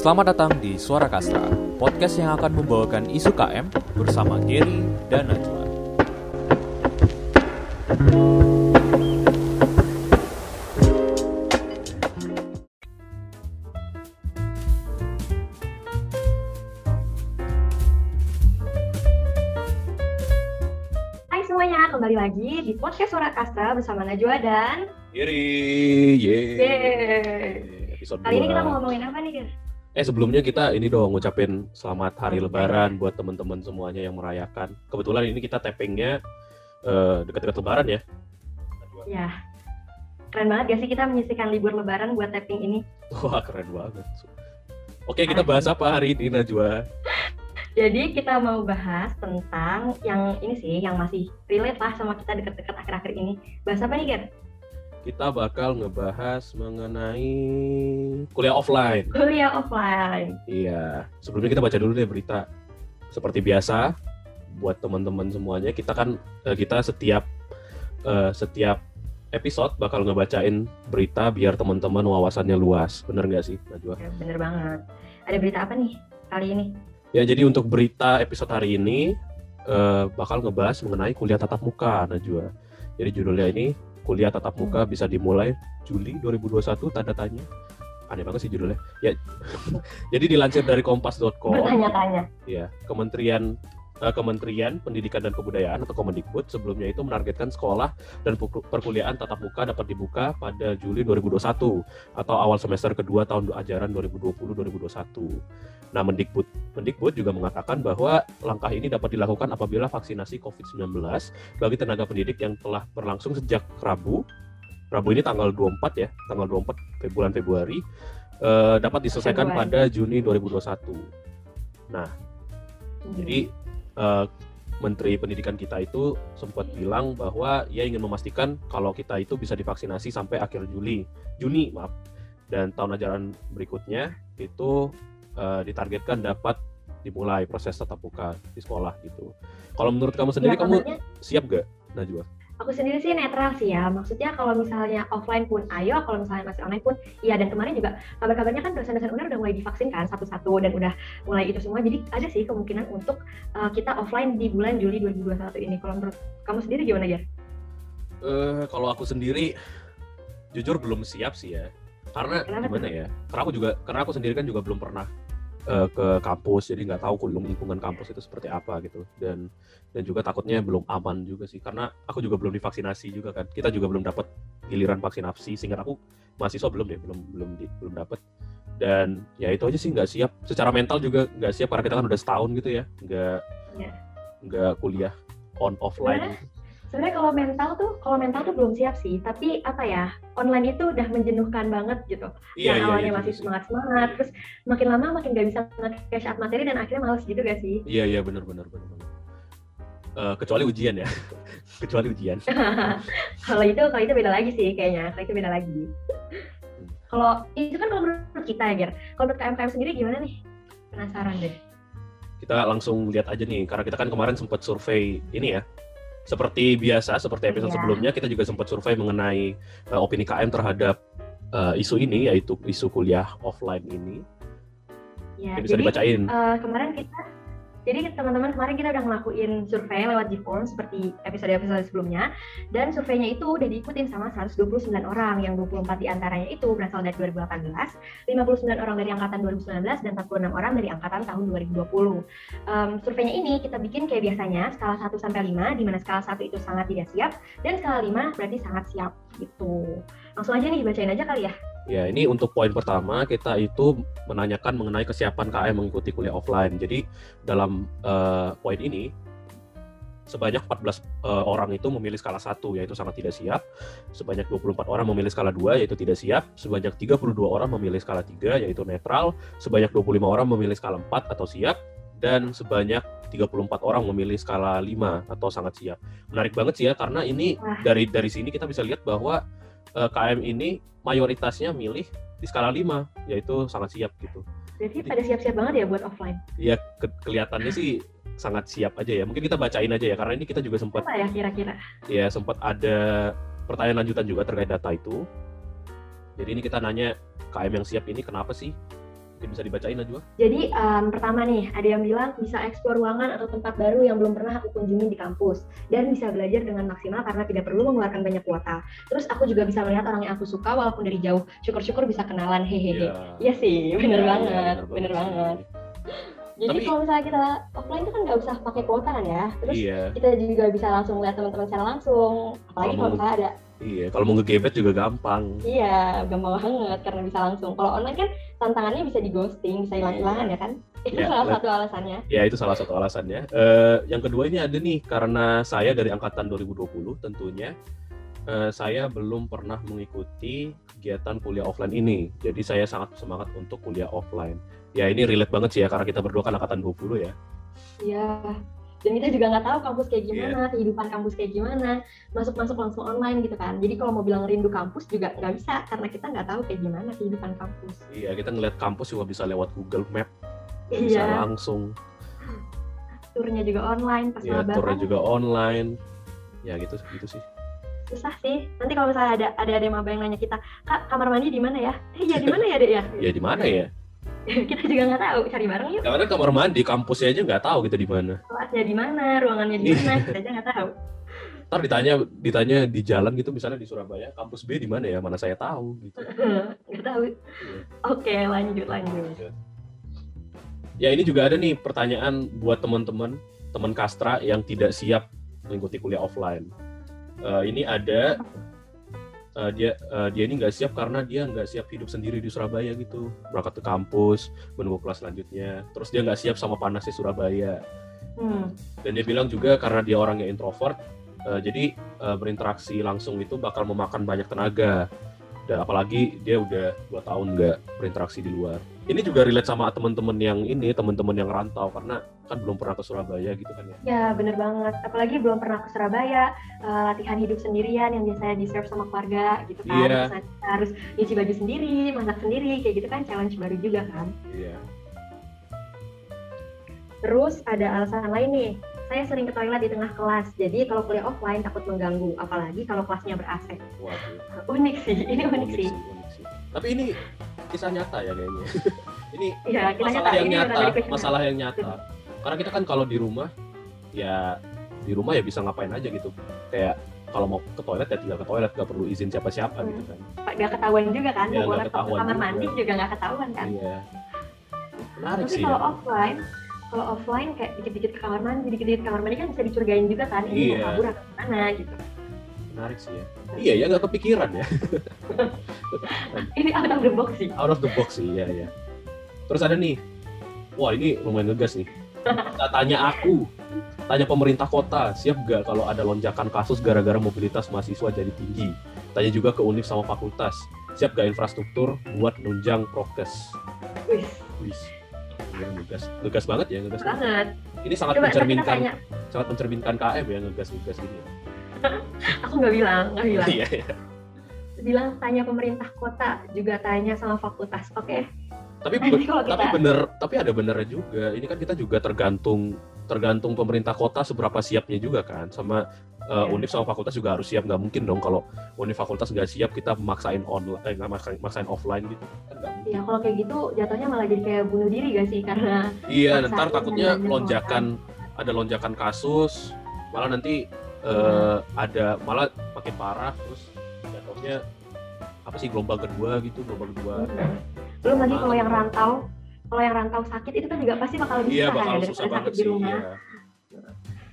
Selamat datang di Suara Kastra, podcast yang akan membawakan isu KM bersama Gary dan Najwa. Hai semuanya, kembali lagi di podcast Suara Kastra bersama Najwa dan Giri, yeay. Yeay. Episode Kali ini kita mau ngomongin apa nih, Gir? Eh sebelumnya kita ini dong ngucapin selamat hari lebaran buat teman-teman semuanya yang merayakan. Kebetulan ini kita tappingnya eh, dekat-dekat lebaran ya. Ya, keren banget gak sih kita menyisikan libur lebaran buat tapping ini? Wah keren banget. Oke kita bahas apa hari ini Najwa? Jadi kita mau bahas tentang yang ini sih, yang masih relate lah sama kita deket-deket akhir-akhir ini. Bahas apa nih, Gir? Kita bakal ngebahas mengenai kuliah offline. Kuliah offline. Iya. Sebelumnya kita baca dulu deh berita. Seperti biasa, buat teman-teman semuanya, kita kan eh, kita setiap eh, setiap episode bakal ngebacain berita biar teman-teman wawasannya luas. Bener nggak sih, Najwa? Ya, bener banget. Ada berita apa nih kali ini? Ya, jadi untuk berita episode hari ini eh, bakal ngebahas mengenai kuliah tatap muka, Najwa. Jadi judulnya ini kuliah tatap muka bisa dimulai Juli 2021 tanda tanya. Aneh banget sih judulnya. Ya. jadi dilansir dari kompas.com. Bertanya-tanya. Ya, Kementerian eh, Kementerian Pendidikan dan Kebudayaan atau Kemendikbud sebelumnya itu menargetkan sekolah dan perku- perkuliahan tatap muka dapat dibuka pada Juli 2021 atau awal semester kedua tahun ajaran 2020-2021. Nah, Mendikbud Mendikbud juga mengatakan bahwa langkah ini dapat dilakukan apabila vaksinasi COVID-19 bagi tenaga pendidik yang telah berlangsung sejak Rabu Rabu ini tanggal 24 ya, tanggal 24 Fe- bulan Februari eh, dapat diselesaikan Februari. pada Juni 2021. Nah, jadi eh, Menteri Pendidikan kita itu sempat bilang bahwa ia ingin memastikan kalau kita itu bisa divaksinasi sampai akhir Juli, Juni maaf. Dan tahun ajaran berikutnya itu eh, ditargetkan dapat dimulai proses tatap muka di sekolah gitu. Kalau menurut kamu sendiri, Ya, kamu siap gak, Najwa? Aku sendiri sih netral sih ya. Maksudnya kalau misalnya offline pun ayo, kalau misalnya masih online pun iya. Dan kemarin juga kabar-kabarnya kan dosen-dosen UNER udah mulai divaksin kan satu-satu dan udah mulai itu semua. Jadi ada sih kemungkinan untuk uh, kita offline di bulan Juli 2021 ini. Kalau menurut kamu sendiri gimana ya? Eh, kalau aku sendiri jujur belum siap sih ya. Karena Kenapa gimana ya? Karena aku juga karena aku sendiri kan juga belum pernah eh, ke kampus, jadi nggak tahu lingkungan kampus itu seperti apa gitu. Dan dan juga takutnya belum aman juga sih karena aku juga belum divaksinasi juga kan. Kita juga belum dapat giliran vaksinasi sehingga aku mahasiswa belum deh, belum belum di, belum dapat. Dan ya itu aja sih nggak siap. Secara mental juga nggak siap karena kita kan udah setahun gitu ya, nggak Iya. nggak kuliah on offline. gitu. Sebenarnya kalau mental tuh, kalau mental tuh belum siap sih. Tapi apa ya, online itu udah menjenuhkan banget gitu. Iya, yang awalnya masih juga sih. semangat semangat, terus makin lama makin gak bisa nge-cash out materi dan akhirnya males gitu gak sih? Iya iya benar benar benar. benar. Eh, kecuali ujian ya, kecuali ujian. kalau itu kalau itu beda lagi sih kayaknya kalau itu beda lagi kalau itu kan kalau menurut kita ya Ger kalau menurut KMKM sendiri gimana nih penasaran deh Kita langsung lihat aja nih, karena kita kan kemarin sempat survei ini ya. Seperti biasa, seperti episode Iya. sebelumnya, kita juga sempat survei mengenai eh, opini KM terhadap eh, isu ini, yaitu isu kuliah offline ini. ya Ini bisa jadi dibacain. eh, kemarin kita jadi teman-teman kemarin kita udah ngelakuin survei lewat Gform seperti episode-episode sebelumnya. Dan surveinya itu udah diikutin sama 129 orang yang 24 di antaranya itu berasal dari 2018 59 orang dari angkatan 2019 dan 46 orang dari angkatan tahun 2020 Em, surveinya ini kita bikin kayak biasanya skala 1 sampai 5 di mana skala 1 itu sangat tidak siap dan skala 5 berarti sangat siap gitu. Langsung aja nih dibacain aja kali ya Ya, ini untuk poin pertama kita itu menanyakan mengenai kesiapan KM mengikuti kuliah offline. Jadi dalam eh, poin ini sebanyak 14 eh, orang itu memilih skala 1 yaitu sangat tidak siap, sebanyak 24 orang memilih skala 2 yaitu tidak siap, sebanyak 32 orang memilih skala 3 yaitu netral, sebanyak 25 orang memilih skala 4 atau siap. Dan sebanyak 34 orang memilih skala 5 atau sangat siap. Menarik banget sih ya karena ini dari dari sini kita bisa lihat bahwa KM ini mayoritasnya milih di skala 5 yaitu sangat siap gitu. berarti pada siap-siap banget ya buat offline Ya ke- kelihatannya sih sangat siap aja ya. Mungkin kita bacain aja ya karena ini kita juga sempat apa ya kira-kira ya sempat ada pertanyaan lanjutan juga terkait data itu. Jadi ini kita nanya KM yang siap ini kenapa sih? Bisa dibacain Najwa Jadi em, pertama nih, ada yang bilang bisa eksplor ruangan atau tempat baru yang belum pernah aku kunjungi di kampus dan bisa belajar dengan maksimal karena tidak perlu mengeluarkan banyak kuota. Terus aku juga bisa melihat orang yang aku suka walaupun dari jauh. Syukur-syukur bisa kenalan, hehehe. Iya sih, bener Iya, banget, iya, bener sih. banget. Jadi Tapi- kalau misalnya kita offline itu kan nggak usah pakai kuota kan ya. Terus Iya, kita juga bisa langsung lihat teman-teman secara langsung. Apalagi Kalau kalau misalnya ada, iya. Kalau mau ngegebet juga gampang. iya, gampang banget karena bisa langsung. Kalau online kan tantangannya bisa di ghosting, bisa hilang-hilangan ya kan. Itu Iya, salah satu alasannya. Ya itu salah satu alasannya. Eh, yang kedua ini ada nih karena saya dari angkatan 2020 tentunya eh, saya belum pernah mengikuti kegiatan kuliah offline ini. Jadi saya sangat semangat untuk kuliah offline. Ya ini relate banget sih ya karena kita berdua kan angkatan 20 ya. Iya. Dan kita juga nggak tahu kampus kayak Iya. gimana, kehidupan kampus kayak gimana, masuk-masuk langsung online gitu kan. Jadi kalau mau bilang rindu kampus juga nggak bisa karena kita nggak tahu kayak gimana kehidupan kampus. Iya kita ngeliat kampus juga bisa lewat Google Map, bisa Iya, langsung. turnya juga online pas lebaran. turnya juga online. Ya gitu gitu sih. Susah sih. Nanti kalau misalnya ada ada ada maba yang nanya kita, "Kak, kamar mandi di mana ya?" Eh, iya di mana ya, Dek ya? Ya di mana ya? kita juga nggak tahu. Cari bareng yuk. Karena kamar mandi kampusnya aja nggak tahu gitu di mana. Kelasnya di mana, ruangannya di mana, kita aja nggak tahu. Ntar ditanya ditanya di jalan gitu misalnya di Surabaya, kampus B di mana ya? Mana saya tahu gitu. Nggak tahu. Oke, lanjut lanjut. Ya ini juga ada nih pertanyaan buat teman-teman teman kastra yang tidak siap mengikuti kuliah offline. Eh, ini ada eh, dia eh, dia ini nggak siap karena dia nggak siap hidup sendiri di Surabaya gitu, berangkat ke kampus, menunggu kelas selanjutnya. Terus dia nggak siap sama panasnya Surabaya. Hmm. Dan dia bilang juga karena dia orangnya introvert, eh, jadi eh, berinteraksi langsung itu bakal memakan banyak tenaga. Dan apalagi dia udah dua tahun nggak berinteraksi di luar. Ini juga relate sama teman-teman yang ini, teman-teman yang rantau karena kan belum pernah ke Surabaya gitu kan ya. Ya bener banget, apalagi belum pernah ke Surabaya, eh, latihan hidup sendirian yang biasanya di serve sama keluarga gitu kan. Terus kita harus nyuci baju sendiri, masak sendiri, kayak gitu kan challenge baru juga kan. Iya. Terus ada alasan lain nih, saya sering ke toilet di tengah kelas, jadi kalau kuliah offline takut mengganggu, apalagi kalau kelasnya ber-AC. Waduh. Unik sih, ini unik, sih. unik sih. Tapi ini kisah nyata ya kayaknya. ini Iya, kita masalah nyata, yang ini nyata, masalah yang nyata. Karena kita kan kalau di rumah ya di rumah ya bisa ngapain aja gitu. Kayak kalau mau ke toilet ya tinggal ke toilet, gak perlu izin siapa-siapa Hmm. gitu kan. Nggak ketahuan juga kan, Iya, mau ke kamar juga. mandi juga nggak ketahuan kan. Iya. Menarik Tapi sih. kalau ya. offline, kalau offline kayak dikit-dikit ke kamar mandi, dikit-dikit ke kamar mandi kan bisa dicurigain juga kan, ini Iya. mau kabur atau gimana gitu. Menarik sih ya. Iya ya nggak kepikiran ya. Ini out of the box sih. Out of the box sih ya ya. Terus ada nih. Wah ini lumayan ngegas nih. Tanya aku, tanya pemerintah kota, siap gak kalau ada lonjakan kasus gara-gara mobilitas mahasiswa jadi tinggi? Tanya juga ke univ sama fakultas, siap gak infrastruktur buat nunjang prokes? Wih, Wih, ini ngegas, ngegas banget ya ngegas. banget. banget. Ini sangat Coba mencerminkan, sangat mencerminkan KM ya ngegas-ngegas ini. aku nggak bilang, nggak bilang. Iya iya. Bilang tanya pemerintah kota, juga tanya sama fakultas. Oke, Tapi Nanti kalau tapi kita- bener tapi ada benernya juga ini kan kita juga tergantung tergantung pemerintah kota seberapa siapnya juga kan sama uh, Iya. univ sama fakultas juga harus siap nggak mungkin dong kalau univ fakultas nggak siap kita maksain online eh, maksain, maksain offline gitu kan nggak mungkin ya kalau kayak gitu jatuhnya malah jadi kayak bunuh diri gak sih? Karena iya ntar takutnya lonjakan ada lonjakan kasus malah nanti uh, ada malah makin parah terus jatuhnya apa sih gelombang kedua gitu gelombang kedua belum lagi kalau yang rantau, kalau yang rantau sakit itu kan juga pasti bakal lebih iya susah bakal ya susah banget sakit di sih rumah. iya.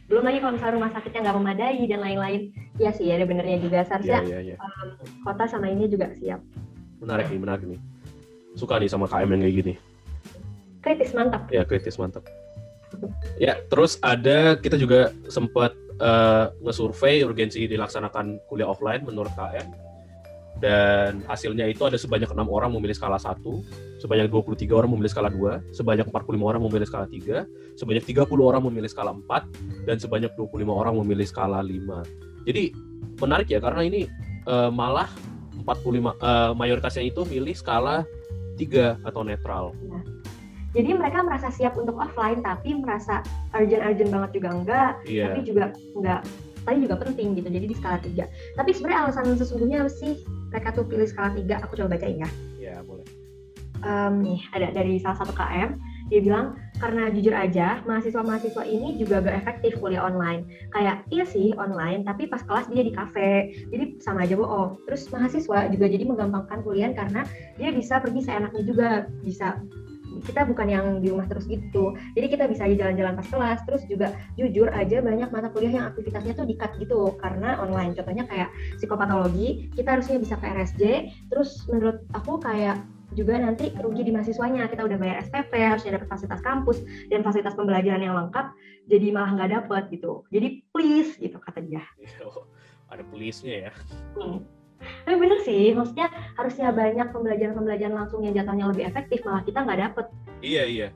Belum lagi kalau misalnya rumah sakitnya nggak memadai dan lain-lain. Iya sih, ada benernya juga. iya Seharusnya iya iya kota sama ini juga siap. menarik nih menarik nih suka nih sama KM yang kayak gini Kritis mantap. ya kritis mantap ya terus ada kita juga sempat eh, ngesurvei urgensi dilaksanakan kuliah offline menurut KM dan hasilnya itu ada sebanyak enam orang memilih skala 1, sebanyak 23 orang memilih skala 2, sebanyak 45 orang memilih skala 3, sebanyak 30 orang memilih skala 4, dan sebanyak 25 orang memilih skala 5. Jadi menarik ya karena ini eh, malah 45 eh, mayoritasnya itu milih skala 3 atau netral. Jadi mereka merasa siap untuk offline, tapi merasa urgent-urgent banget juga enggak, Iya. tapi juga enggak tapi juga penting gitu. Jadi di skala 3. Tapi sebenarnya alasan sesungguhnya apa sih mereka tuh pilih skala 3? Aku coba bacain ya. Ya, boleh. um, nih ada dari salah satu KM dia bilang karena jujur aja mahasiswa-mahasiswa ini juga gak efektif kuliah online kayak iya sih online tapi pas kelas dia di kafe jadi sama aja bohong terus mahasiswa juga jadi menggampangkan kuliah karena dia bisa pergi seenaknya juga bisa kita bukan yang di rumah terus gitu. Jadi kita bisa aja jalan-jalan pas kelas terus juga jujur aja banyak mata kuliah yang aktivitasnya tuh dikat gitu. Karena online contohnya kayak psikopatologi kita harusnya bisa ke RSJ terus menurut aku kayak juga nanti rugi di mahasiswanya. Kita udah bayar SPP harusnya dapat fasilitas kampus dan fasilitas pembelajaran yang lengkap jadi malah nggak dapet gitu. Jadi please gitu kata dia. Ada please-nya ya. Hmm. Tapi bener sih, maksudnya harusnya banyak pembelajaran-pembelajaran langsung yang jatuhnya lebih efektif, malah kita nggak dapet. Iya, iya.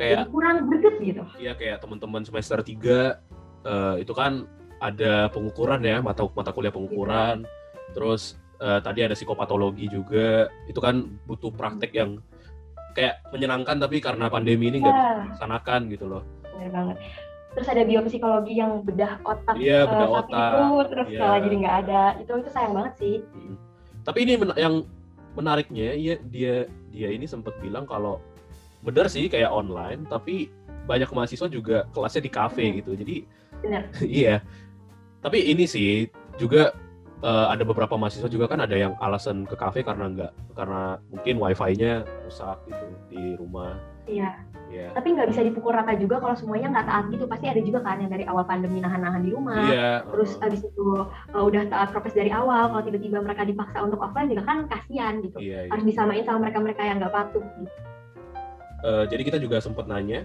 Kayak, Jadi kurang greget gitu. Iya, kayak teman-teman semester 3, uh, eh, itu kan ada pengukuran ya, mata, mata kuliah pengukuran. Iya. Terus uh, tadi ada psikopatologi juga, itu kan butuh praktek yang kayak menyenangkan tapi karena pandemi ini nggak yeah. dilaksanakan gitu loh. Bener banget terus ada biopsikologi yang bedah otak iya, bedah uh, otak itu terus iya. kalau jadi nggak ada itu itu sayang banget sih hmm. tapi ini men yang menariknya ya dia dia ini sempat bilang kalau benar sih kayak online tapi banyak mahasiswa juga kelasnya di kafe hmm. gitu jadi iya tapi ini sih juga uh, ada beberapa mahasiswa juga kan ada yang alasan ke kafe karena nggak karena mungkin wifi-nya rusak gitu di rumah iya Yeah. Tapi nggak bisa dipukul rata juga kalau semuanya nggak taat gitu. Pasti ada juga kan yang dari awal pandemi nahan-nahan di rumah. Yeah. Terus abis itu uh, udah taat prokes dari awal. Kalau tiba-tiba mereka dipaksa untuk offline juga kan kasihan gitu. Yeah, yeah. Harus disamain sama mereka-mereka yang nggak patuh. Gitu. Uh, jadi kita juga sempat nanya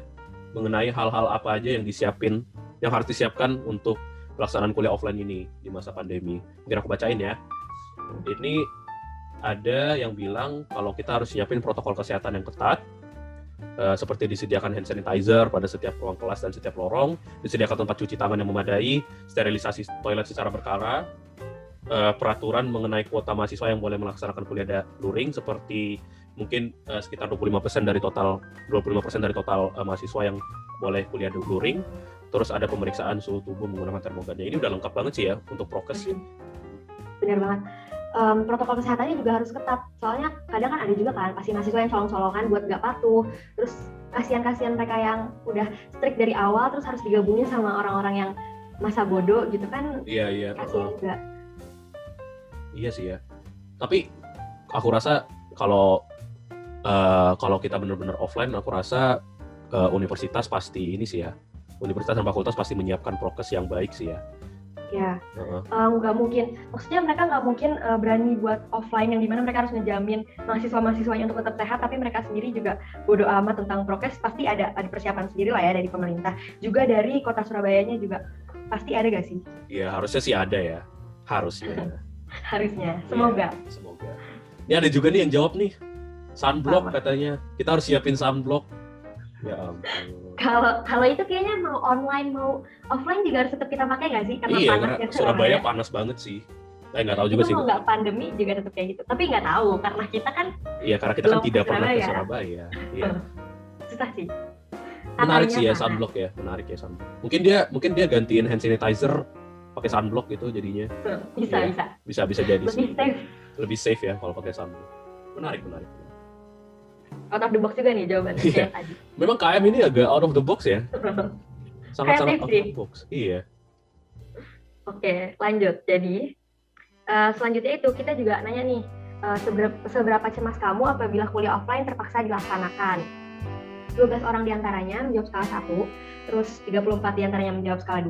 mengenai hal-hal apa aja yang disiapin, yang harus disiapkan untuk pelaksanaan kuliah offline ini di masa pandemi. Biar aku bacain ya. Ini ada yang bilang kalau kita harus siapin protokol kesehatan yang ketat, Uh, seperti disediakan hand sanitizer pada setiap ruang kelas dan setiap lorong, disediakan tempat cuci tangan yang memadai, sterilisasi toilet secara berkala, uh, peraturan mengenai kuota mahasiswa yang boleh melaksanakan kuliah luring seperti mungkin uh, sekitar 25% dari total 25% dari total uh, mahasiswa yang boleh kuliah luring. Terus ada pemeriksaan suhu tubuh menggunakan termogan. Ini udah lengkap banget sih ya untuk prokes. Benar banget um, protokol kesehatannya juga harus ketat. Soalnya kadang kan ada juga kan pasti mahasiswa yang colong-colongan buat gak patuh. Terus kasihan-kasihan mereka yang udah strict dari awal terus harus digabungin sama orang-orang yang masa bodoh gitu kan. Iya, iya. Kasihan juga. Iya sih ya. Tapi aku rasa kalau uh, kalau kita benar-benar offline aku rasa uh, universitas pasti ini sih ya. Universitas dan fakultas pasti menyiapkan prokes yang baik sih ya. Ya. Nggak uh, mungkin. Maksudnya mereka nggak mungkin uh, berani buat offline yang di mana mereka harus ngejamin mahasiswa-mahasiswanya untuk tetap sehat tapi mereka sendiri juga bodoh amat tentang prokes. Pasti ada ada persiapan sendiri lah ya dari pemerintah. Juga dari kota Surabayanya juga. Pasti ada gak sih? Iya harusnya sih ada ya. Harusnya. Harusnya. Semoga. ya, semoga. Ini ada juga nih yang jawab nih. Sunblock Sama. katanya. Kita harus siapin sunblock ya ampun kalau kalau itu kayaknya mau online mau offline juga harus tetap kita pakai nggak sih? Karena iya, panas karena ya Surabaya panas banget sih. Saya nggak tahu juga itu sih. Mau nggak pandemi juga tetap kayak gitu. Tapi nggak tahu karena kita kan. Iya karena kita kan tidak pernah ke Surabaya. Iya. Susah sih. Menarik sih ya sunblock ya, menarik ya sunblock. Mungkin dia mungkin dia gantiin hand sanitizer pakai sunblock gitu jadinya. Bisa ya, bisa. Bisa bisa jadi Lebih sih. safe. Lebih safe ya kalau pakai sunblock. Menarik menarik out of the box juga nih jawabannya yeah. tadi. Memang KM ini agak out of the box ya. Sangat-sangat out of the box. Iya. Oke, lanjut. Jadi uh, selanjutnya itu kita juga nanya nih, uh, seberapa, seberapa cemas kamu apabila kuliah offline terpaksa dilaksanakan? 12 orang di antaranya menjawab skala 1, terus 34 di antaranya menjawab skala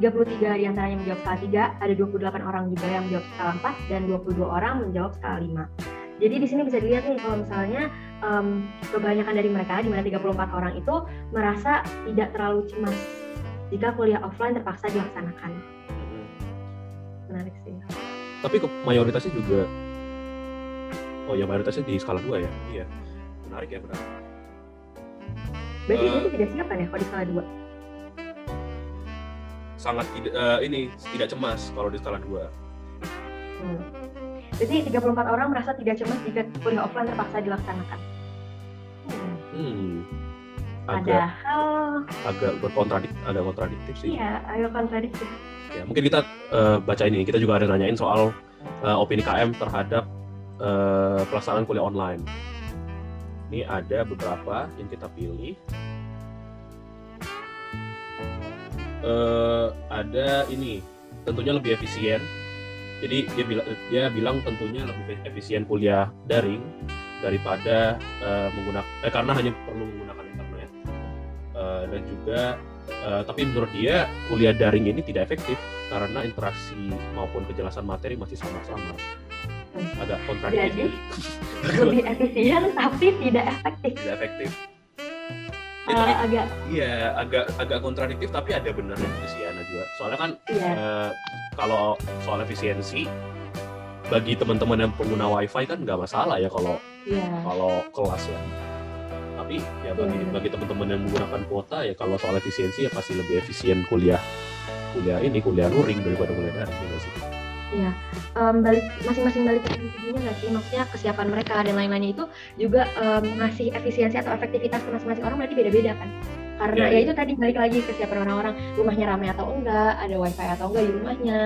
2, 33 di antaranya menjawab skala 3, ada 28 orang juga yang menjawab skala 4, dan 22 orang menjawab skala 5. Jadi di sini bisa dilihat nih kalau misalnya um, kebanyakan dari mereka di mana 34 orang itu merasa tidak terlalu cemas jika kuliah offline terpaksa dilaksanakan. Hmm. Menarik sih. Tapi mayoritasnya juga Oh ya mayoritasnya di skala 2 ya. Iya. Menarik ya benar. Berarti uh, itu tidak siap kan ya kalau di skala 2? Sangat tidak uh, ini tidak cemas kalau di skala 2. Hmm. Jadi 34 orang merasa tidak cemas jika kuliah offline terpaksa dilaksanakan. Hmm. hmm. Agak, Padahal agak berkontradik, agak kontradiktif sih. Iya, agak kontradiktif. Ya, mungkin kita uh, baca ini. Kita juga ada nanyain soal uh, opini KM terhadap uh, pelaksanaan kuliah online. Ini ada beberapa yang kita pilih. Eh, ada ini tentunya lebih efisien. Jadi dia bilang dia bilang tentunya lebih efisien kuliah daring daripada eh, menggunakan eh, karena hanya perlu menggunakan internet. Eh, dan juga eh, tapi menurut dia kuliah daring ini tidak efektif karena interaksi maupun kejelasan materi masih sama-sama. Agak kontradiktif. Lebih efisien tapi tidak efektif tidak efektif. Ya, tapi agak Iya, agak agak kontradiktif tapi ada benarnya sih Ana juga. Soalnya kan iya eh, kalau soal efisiensi bagi teman-teman yang pengguna wifi kan nggak masalah ya kalau iya kalau kelas ya. Tapi ya bagi Iya. bagi teman-teman yang menggunakan kuota ya kalau soal efisiensi ya pasti lebih efisien kuliah kuliah ini kuliah luring daripada kuliah daring ya sih. Em, balik masing-masing balik ke individunya nggak sih maksudnya kesiapan mereka dan lain-lainnya itu juga em, ngasih efisiensi atau efektivitas ke masing-masing orang berarti beda-beda kan karena Iya, ya iya. itu tadi balik lagi kesiapan orang-orang rumahnya ramai atau enggak ada wifi atau enggak di rumahnya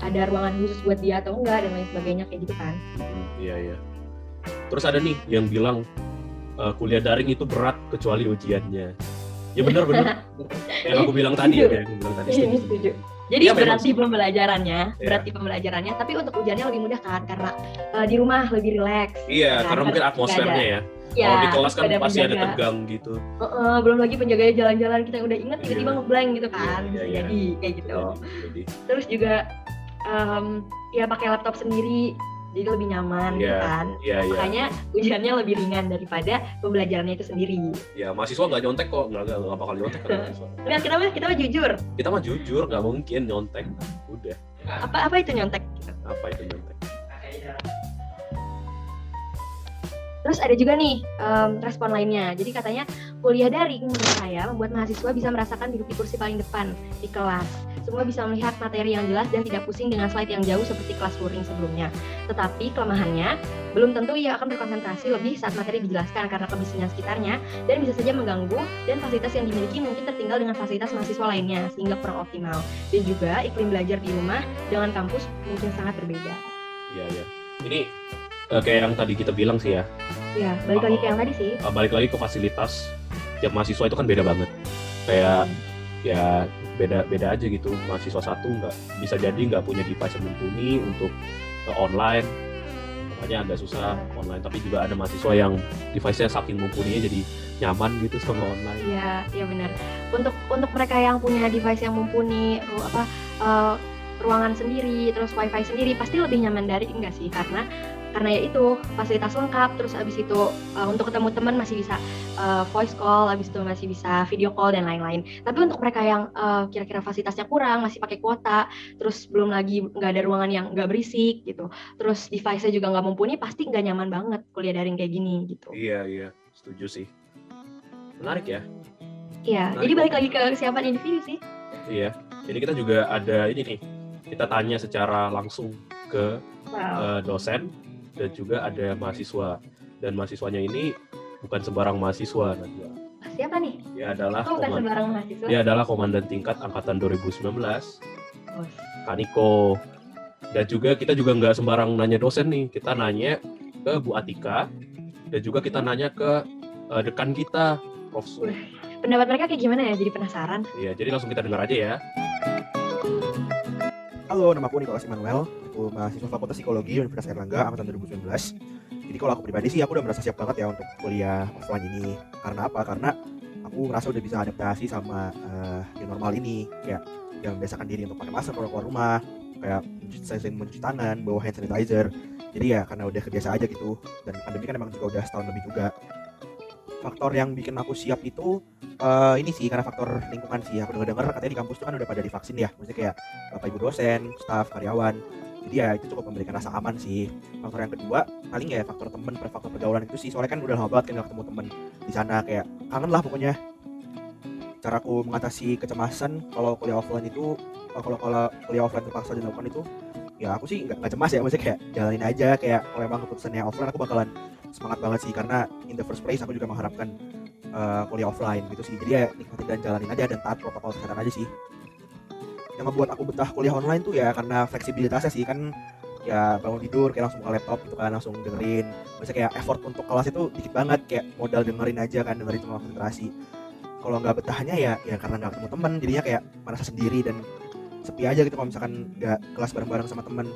ada ruangan khusus buat dia atau enggak dan lain sebagainya kayak gitu kan Hmm, iya iya. Terus ada nih yang bilang eh, kuliah daring itu berat kecuali ujiannya. Ya benar benar. yang aku bilang tadi ya, yang aku bilang tadi. Setuju, setuju. Jadi Iya, memang berat sih. di pembelajarannya, berat di pembelajarannya, tapi untuk ujiannya lebih mudah kan karena eh, di rumah lebih rileks. Iya, Kan, karena mungkin atmosfernya ya. Ya, Kalau di kelas kan ada pasti ada penjaga. tegang gitu. Heeh, belum lagi penjaganya jalan-jalan kita udah inget tiba-tiba Iya. ngeblank gitu kan, Iya, bisa iya, iya. jadi kayak gitu. Jadi, jadi Terus juga em, ya pakai laptop sendiri, jadi lebih nyaman gitu Iya, kan. iya iya. Makanya ujiannya lebih ringan daripada pembelajarannya itu sendiri. Ya mahasiswa nggak nyontek kok, nggak nggak nggak bakal nyontek kan mahasiswa. Enggak, kita mah kita mah jujur. Kita mah jujur, nggak mungkin nyontek. Udah, Apa apa itu nyontek? apa itu nyontek? Terus ada juga nih em, respon lainnya. Jadi katanya kuliah daring menurut saya membuat mahasiswa bisa merasakan duduk di kursi paling depan di kelas. Semua bisa melihat materi yang jelas dan tidak pusing dengan slide yang jauh seperti kelas luring sebelumnya. Tetapi kelemahannya, belum tentu ia akan berkonsentrasi lebih saat materi dijelaskan karena kebisingan sekitarnya dan bisa saja mengganggu dan fasilitas yang dimiliki mungkin tertinggal dengan fasilitas mahasiswa lainnya sehingga kurang optimal. Dan juga iklim belajar di rumah dengan kampus mungkin sangat berbeda. Iya iya. Ini kayak yang tadi kita bilang sih ya, Ya, balik lagi ke yang tadi sih. eh, balik lagi ke fasilitas tiap mahasiswa itu kan beda banget. Kayak ya beda beda aja gitu mahasiswa satu nggak bisa jadi nggak punya device yang mumpuni untuk eh, online makanya agak susah online tapi juga ada mahasiswa yang device-nya saking mumpuninya jadi nyaman gitu sama online Iya, iya benar. Untuk untuk mereka yang punya device yang mumpuni ru- apa eh, ruangan sendiri, terus wifi sendiri pasti lebih nyaman dari enggak sih? Karena karena ya itu fasilitas lengkap, terus abis itu eh, untuk ketemu teman masih bisa eh, voice call, abis itu masih bisa video call dan lain-lain. Tapi untuk mereka yang eh, kira-kira fasilitasnya kurang, masih pakai kuota, terus belum lagi nggak ada ruangan yang nggak berisik gitu, terus device-nya juga nggak mumpuni, pasti nggak nyaman banget kuliah daring kayak gini gitu. iya iya setuju sih menarik ya Iya, Menarik jadi balik lagi ke kesiapan individu sih. iya jadi kita juga ada ini nih kita tanya secara langsung ke Wow. eh, dosen dan juga ada mahasiswa dan mahasiswanya ini bukan sembarang mahasiswa Najwa. Siapa nih? dia adalah Oh, bukan sembarang mahasiswa. dia adalah komandan tingkat angkatan 2019 Bos. Kaniko dan juga kita juga nggak sembarang nanya dosen nih kita nanya ke Bu Atika dan juga kita nanya ke eh, dekan kita Prof. Pendapat mereka kayak gimana ya? Jadi penasaran. ya jadi langsung kita dengar aja ya Halo, nama aku Nicholas Emmanuel. Aku mahasiswa Fakultas Psikologi Universitas Erlangga angkatan 2019. Jadi kalau aku pribadi sih aku udah merasa siap banget ya untuk kuliah offline ini. Karena apa? Karena aku ngerasa udah bisa adaptasi sama eh, new normal ini. Kayak udah membiasakan diri untuk pakai masker kalau keluar rumah, kayak sering mencuci tangan, bawa hand sanitizer. Jadi ya karena udah kebiasa aja gitu. Dan pandemi kan emang juga udah setahun lebih juga. Faktor yang bikin aku siap itu eh, ini sih karena faktor lingkungan sih. Aku dengar dengar katanya di kampus tuh kan udah pada divaksin ya. Maksudnya kayak bapak ibu dosen, staf, karyawan. Jadi ya itu cukup memberikan rasa aman sih. Faktor yang kedua paling ya faktor temen, faktor pergaulan itu sih. Soalnya kan udah lama banget kan gak ketemu temen di sana kayak kangen lah pokoknya. Cara aku mengatasi kecemasan kalau kuliah offline itu kalau kalau kuliah offline terpaksa dilakukan itu ya aku sih nggak cemas ya maksudnya kayak jalanin aja kayak kalau emang keputusannya offline aku bakalan semangat banget sih karena in the first place aku juga mengharapkan eh, kuliah offline gitu sih. Jadi ya nikmatin dan jalanin aja dan taat protokol kesehatan aja sih. Yang membuat aku betah kuliah online tuh ya karena fleksibilitasnya sih kan ya bangun tidur kayak langsung buka laptop gitu kan langsung dengerin. Biasa kayak effort untuk kelas itu dikit banget kayak modal dengerin aja kan dengerin cuma konsentrasi. Kalau nggak betahnya ya ya karena nggak ketemu teman jadinya kayak merasa sendiri dan sepi aja gitu kalau misalkan nggak kelas bareng-bareng sama teman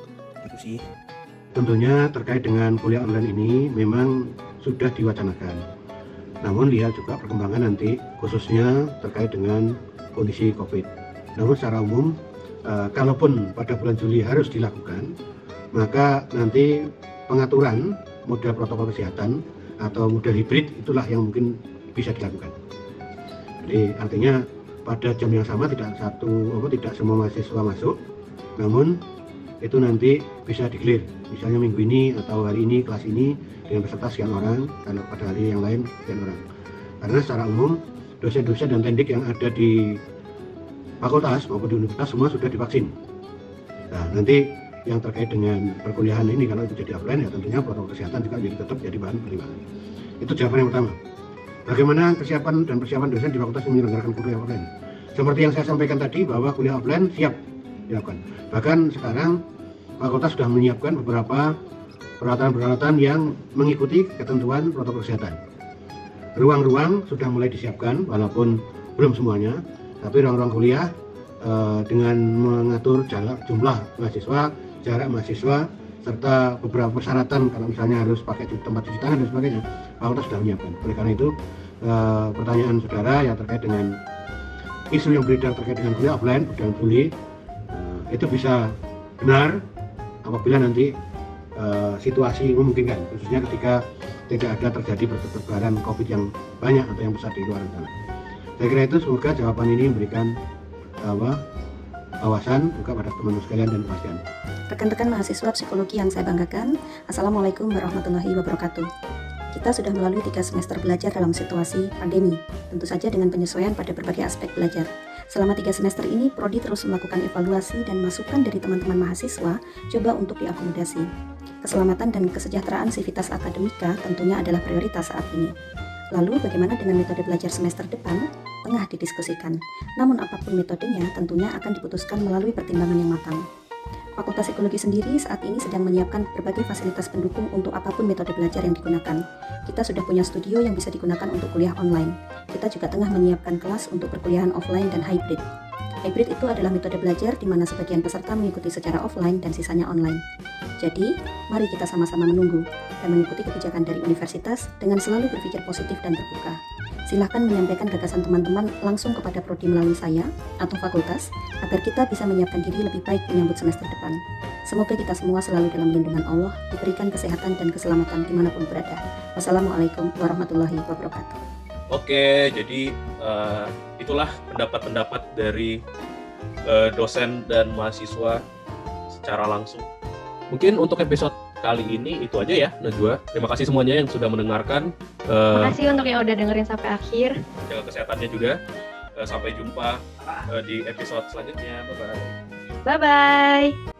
gitu sih Tentunya terkait dengan kuliah online ini memang sudah diwacanakan. Namun lihat juga perkembangan nanti khususnya terkait dengan kondisi COVID. Namun secara umum, eh, kalaupun pada bulan Juli harus dilakukan, maka nanti pengaturan model protokol kesehatan atau model hibrid itulah yang mungkin bisa dilakukan. Jadi artinya pada jam yang sama tidak satu apa tidak semua mahasiswa masuk, namun itu nanti bisa digilir misalnya minggu ini atau hari ini kelas ini dengan peserta sekian orang kalau pada hari yang lain sekian orang. Karena secara umum dosen-dosen dan tendik yang ada di fakultas maupun di universitas semua sudah divaksin. Nah nanti yang terkait dengan perkuliahan ini kalau itu jadi offline ya tentunya protokol kesehatan juga jadi tetap jadi bahan pertimbangan itu jawaban yang pertama. Bagaimana kesiapan dan persiapan dosen di fakultas menyelenggarakan kuliah offline? Seperti yang saya sampaikan tadi bahwa kuliah offline siap dilakukan bahkan sekarang fakultas sudah menyiapkan beberapa peralatan-peralatan yang mengikuti ketentuan protokol kesehatan. Ruang-ruang sudah mulai disiapkan, walaupun belum semuanya, tapi ruang-ruang kuliah eh, dengan mengatur jarak jumlah mahasiswa, jarak mahasiswa, serta beberapa persyaratan kalau misalnya harus pakai tempat cuci tangan dan sebagainya, fakultas sudah menyiapkan. Oleh karena itu, eh, pertanyaan saudara yang terkait dengan isu yang beredar terkait dengan kuliah offline, bulan Juli, eh, itu bisa benar apabila nanti eh, situasi memungkinkan khususnya ketika tidak ada terjadi persebaran COVID yang banyak atau yang besar di luar sana. Saya kira itu semoga jawaban ini memberikan apa wawasan juga pada teman-teman sekalian dan kepastian. Rekan-rekan mahasiswa psikologi yang saya banggakan, Assalamualaikum warahmatullahi wabarakatuh. Kita sudah melalui tiga semester belajar dalam situasi pandemi, tentu saja dengan penyesuaian pada berbagai aspek belajar. Selama tiga semester ini, Prodi terus melakukan evaluasi dan masukan dari teman-teman mahasiswa coba untuk diakomodasi. Keselamatan dan kesejahteraan sivitas akademika tentunya adalah prioritas saat ini. Lalu bagaimana dengan metode belajar semester depan? Tengah didiskusikan. Namun apa pun metodenya tentunya akan diputuskan melalui pertimbangan yang matang. Fakultas Psikologi sendiri saat ini sedang menyiapkan berbagai fasilitas pendukung untuk apa pun metode belajar yang digunakan. Kita sudah punya studio yang bisa digunakan untuk kuliah online. Kita juga tengah menyiapkan kelas untuk perkuliahan offline dan hybrid. Hybrid itu adalah metode belajar di mana sebagian peserta mengikuti secara offline dan sisanya online. Jadi, mari kita sama-sama menunggu dan mengikuti kebijakan dari universitas dengan selalu berpikir positif dan terbuka. Silahkan menyampaikan gagasan teman-teman langsung kepada prodi melalui saya atau fakultas agar kita bisa menyiapkan diri lebih baik menyambut semester depan. Semoga kita semua selalu dalam lindungan Allah, diberikan kesehatan dan keselamatan di mana pun berada. Wassalamualaikum warahmatullahi wabarakatuh. Oke, jadi eh, itulah pendapat-pendapat dari eh, dosen dan mahasiswa secara langsung. Mungkin untuk episode kali ini itu aja ya, Najwa. Terima kasih semuanya yang sudah mendengarkan. Eh, Makasih untuk yang udah dengerin sampai akhir. jaga kesehatannya juga. Eh, sampai jumpa eh, di episode selanjutnya. Bye bye. Bye bye.